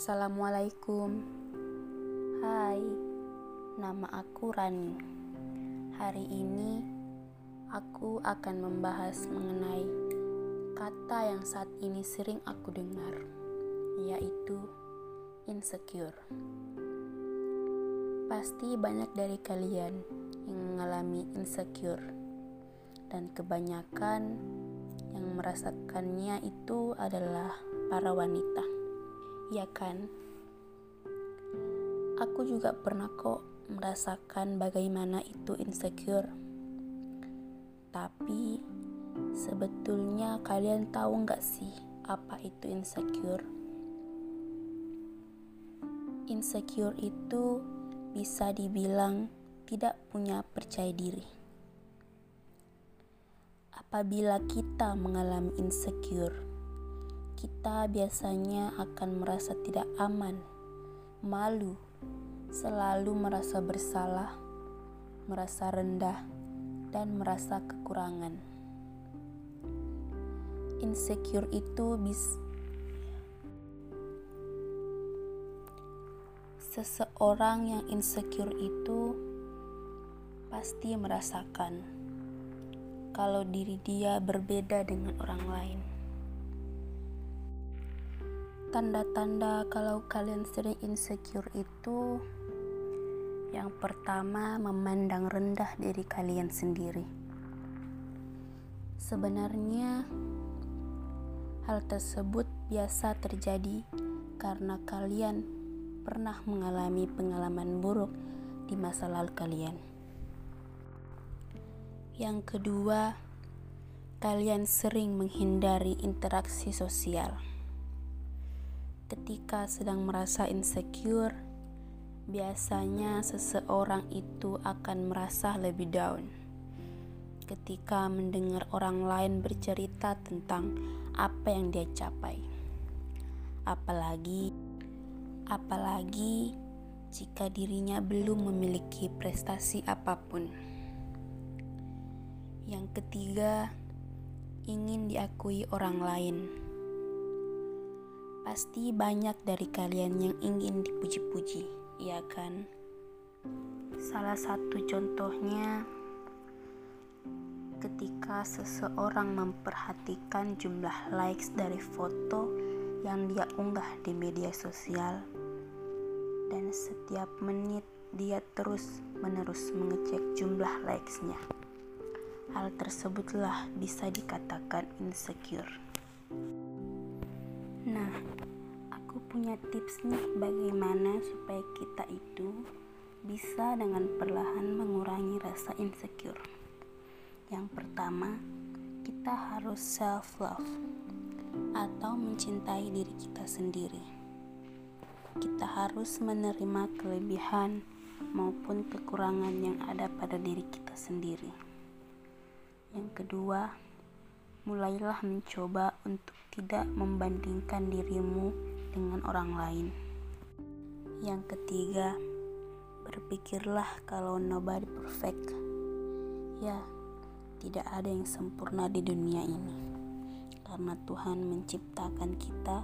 Assalamualaikum. Hai, nama aku Rani. Hari ini aku akan membahas mengenai kata yang saat ini sering aku dengar, yaitu insecure. Pasti banyak dari kalian yang mengalami insecure, dan kebanyakan yang merasakannya itu adalah para wanita. Ya kan? Aku juga pernah kok merasakan bagaimana itu insecure. Tapi sebetulnya kalian tahu nggak sih apa itu insecure? Insecure itu bisa dibilang tidak punya percaya diri. Apabila kita mengalami insecure, kita biasanya akan merasa tidak aman, malu, selalu merasa bersalah, merasa rendah, dan merasa kekurangan. Insecure itu bisa seseorang yang insecure itu pasti merasakan kalau diri dia berbeda dengan orang lain. Tanda-tanda kalau kalian sering insecure itu yang pertama memandang rendah diri kalian sendiri. Sebenarnya hal tersebut biasa terjadi karena kalian pernah mengalami pengalaman buruk di masa lalu kalian. Yang kedua, kalian sering menghindari interaksi sosial ketika sedang merasa insecure, biasanya seseorang itu akan merasa lebih down. Ketika mendengar orang lain bercerita tentang apa yang dia capai, apalagi apalagi jika dirinya belum memiliki prestasi apa pun. Yang ketiga, ingin diakui orang lain Pasti banyak dari kalian yang ingin dipuji-puji, iya kan? Salah satu contohnya ketika seseorang memperhatikan jumlah likes dari foto yang dia unggah di media sosial dan setiap menit dia terus menerus mengecek jumlah likesnya. Hal tersebutlah bisa dikatakan insecure. Nah, aku punya tips nih bagaimana supaya kita itu bisa dengan perlahan mengurangi rasa insecure. Yang pertama, kita harus self love atau mencintai diri kita sendiri. Kita harus menerima kelebihan maupun kekurangan yang ada pada diri kita sendiri. Yang kedua, mulailah mencoba untuk tidak membandingkan dirimu dengan orang lain. Yang ketiga, berpikirlah kalau nobody perfect. Ya, tidak ada yang sempurna di dunia ini. Karena Tuhan menciptakan kita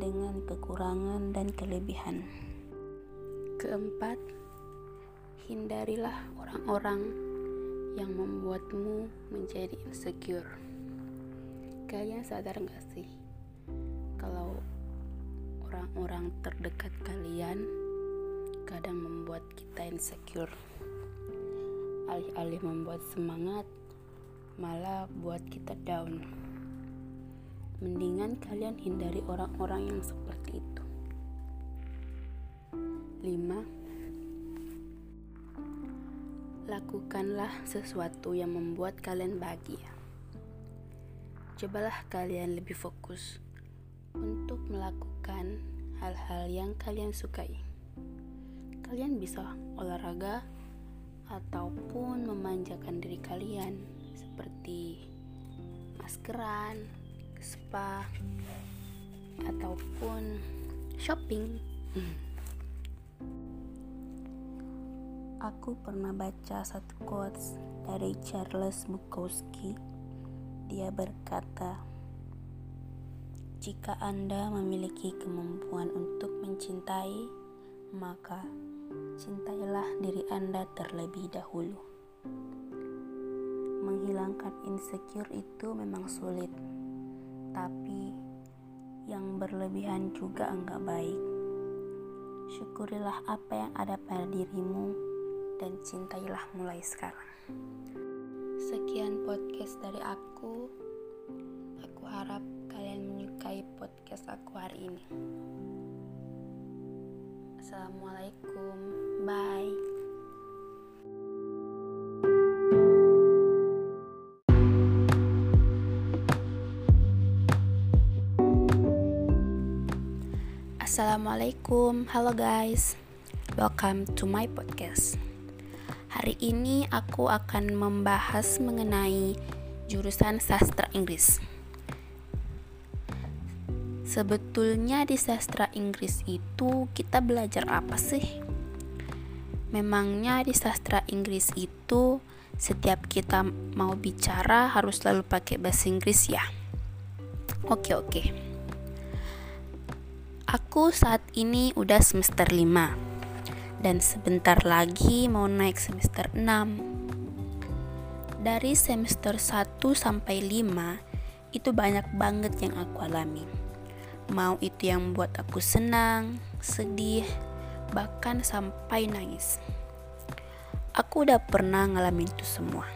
dengan kekurangan dan kelebihan. Keempat, hindarilah orang-orang yang membuatmu menjadi insecure kalian sadar gak sih? Kalau orang-orang terdekat kalian kadang membuat kita insecure. Alih-alih membuat semangat malah buat kita down. Mendingan kalian hindari orang-orang yang seperti itu. 5 lakukanlah sesuatu yang membuat kalian bahagia cobalah kalian lebih fokus untuk melakukan hal-hal yang kalian sukai. Kalian bisa olahraga ataupun memanjakan diri kalian seperti maskeran, spa, ataupun shopping. Aku pernah baca satu quotes dari Charles Bukowski dia berkata, Jika Anda memiliki kemampuan untuk mencintai, maka cintailah diri Anda terlebih dahulu. Menghilangkan insecure itu memang sulit, tapi yang berlebihan juga enggak baik. Syukurilah apa yang ada pada dirimu dan cintailah mulai sekarang. Podcast dari aku. Aku harap kalian menyukai podcast aku hari ini. Assalamualaikum, bye. Assalamualaikum, halo guys, welcome to my podcast. Hari ini aku akan membahas mengenai jurusan sastra Inggris. Sebetulnya di sastra Inggris itu kita belajar apa sih? Memangnya di sastra Inggris itu setiap kita mau bicara harus selalu pakai bahasa Inggris ya? Oke oke. Aku saat ini udah semester 5 dan sebentar lagi mau naik semester 6. Dari semester 1 sampai 5 itu banyak banget yang aku alami Mau itu yang buat aku senang, sedih, bahkan sampai nangis. Aku udah pernah ngalamin itu semua.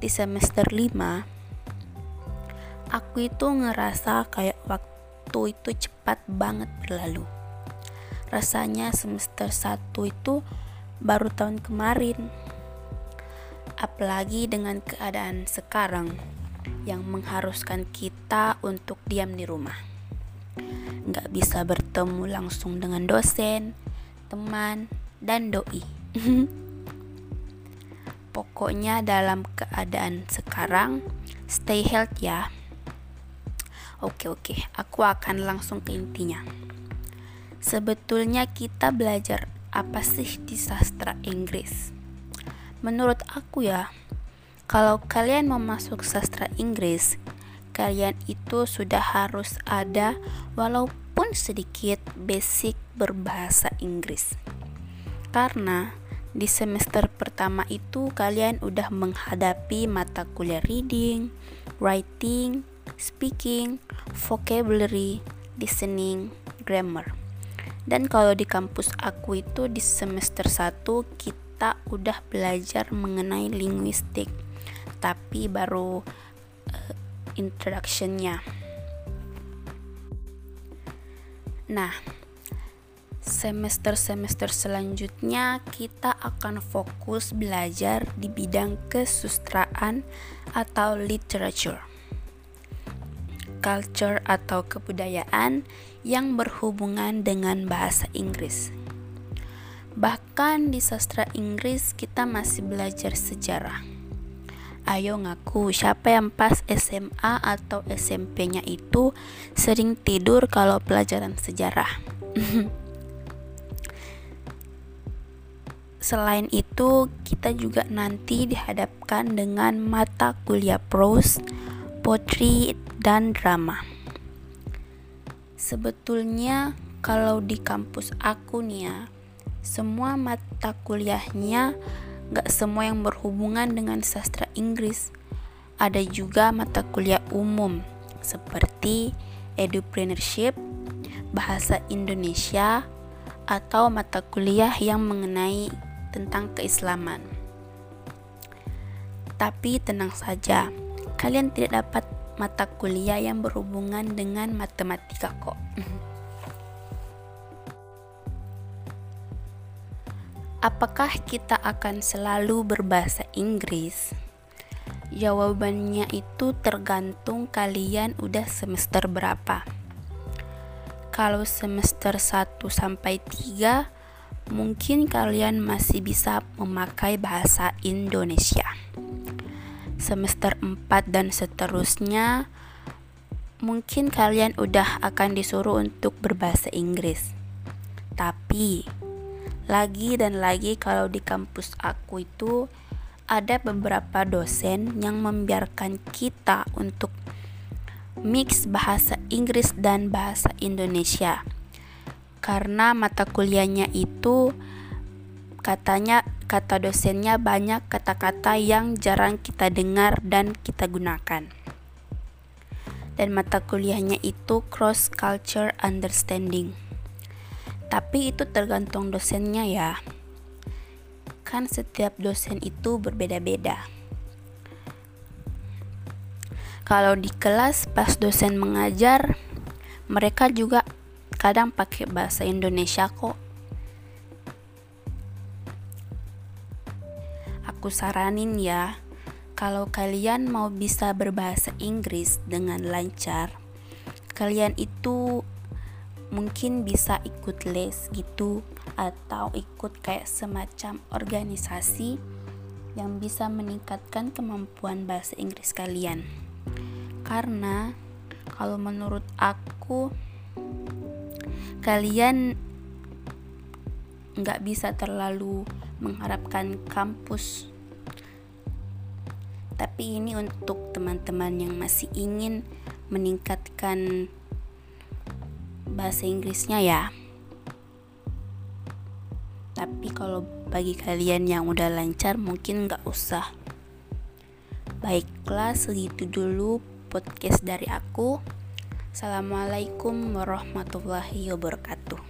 Di semester 5, aku itu ngerasa kayak waktu itu cepat banget berlalu. Rasanya semester 1 itu baru tahun kemarin. Apalagi dengan keadaan sekarang yang mengharuskan kita untuk diam di rumah. Nggak bisa bertemu langsung dengan dosen, teman, dan doi. Pokoknya dalam keadaan sekarang, stay healthy ya. Oke oke, aku akan langsung ke intinya. Sebetulnya kita belajar apa sih di sastra Inggris? Menurut aku ya, kalau kalian mau masuk sastra Inggris, kalian itu sudah harus ada walaupun sedikit basic berbahasa Inggris. Karena di semester pertama itu kalian udah menghadapi mata kuliah reading, writing, speaking, vocabulary, listening, grammar. Dan kalau di kampus aku itu di semester 1 kita udah belajar mengenai linguistik. Tapi baru uh, introductionnya. Nah semester-semester selanjutnya kita akan fokus belajar di bidang kesustraan atau literature culture atau kebudayaan yang berhubungan dengan bahasa Inggris. Bahkan di sastra Inggris kita masih belajar sejarah. Ayo ngaku siapa yang pas SMA atau SMP-nya itu sering tidur kalau pelajaran sejarah. Selain itu, kita juga nanti dihadapkan dengan mata kuliah prose, poetry, dan drama. Sebetulnya kalau di kampus aku nih ya, semua mata kuliahnya gak semua yang berhubungan dengan sastra Inggris. Ada juga mata kuliah umum seperti edupreneurship, bahasa Indonesia, atau mata kuliah yang mengenai tentang keislaman. Tapi tenang saja, kalian tidak dapat mata kuliah yang berhubungan dengan matematika kok. Apakah kita akan selalu berbahasa Inggris? Jawabannya itu tergantung kalian udah semester berapa. Kalau semester 1 sampai 3, mungkin kalian masih bisa memakai bahasa Indonesia. Semester 4 dan seterusnya, mungkin kalian udah akan disuruh untuk berbahasa Inggris. Tapi lagi dan lagi kalau di kampus aku itu ada beberapa dosen yang membiarkan kita untuk mix bahasa Inggris dan bahasa Indonesia. Karena mata kuliahnya itu katanya kata dosennya banyak kata-kata yang jarang kita dengar dan kita gunakan. Dan mata kuliahnya itu cross culture understanding. Tapi itu tergantung dosennya ya. Kan setiap dosen itu berbeda-beda. Kalau di kelas pas dosen mengajar, mereka juga kadang pakai bahasa Indonesia kok aku saranin ya, kalau kalian mau bisa berbahasa Inggris dengan lancar, kalian itu mungkin bisa ikut les gitu atau ikut kayak semacam organisasi yang bisa meningkatkan kemampuan bahasa Inggris kalian. Karena kalau menurut aku kalian nggak bisa terlalu mengharapkan kampus tapi ini untuk teman-teman yang masih ingin meningkatkan bahasa Inggrisnya ya. Tapi kalau bagi kalian yang udah lancar mungkin nggak usah. Baiklah segitu dulu podcast dari aku. Assalamualaikum warahmatullahi wabarakatuh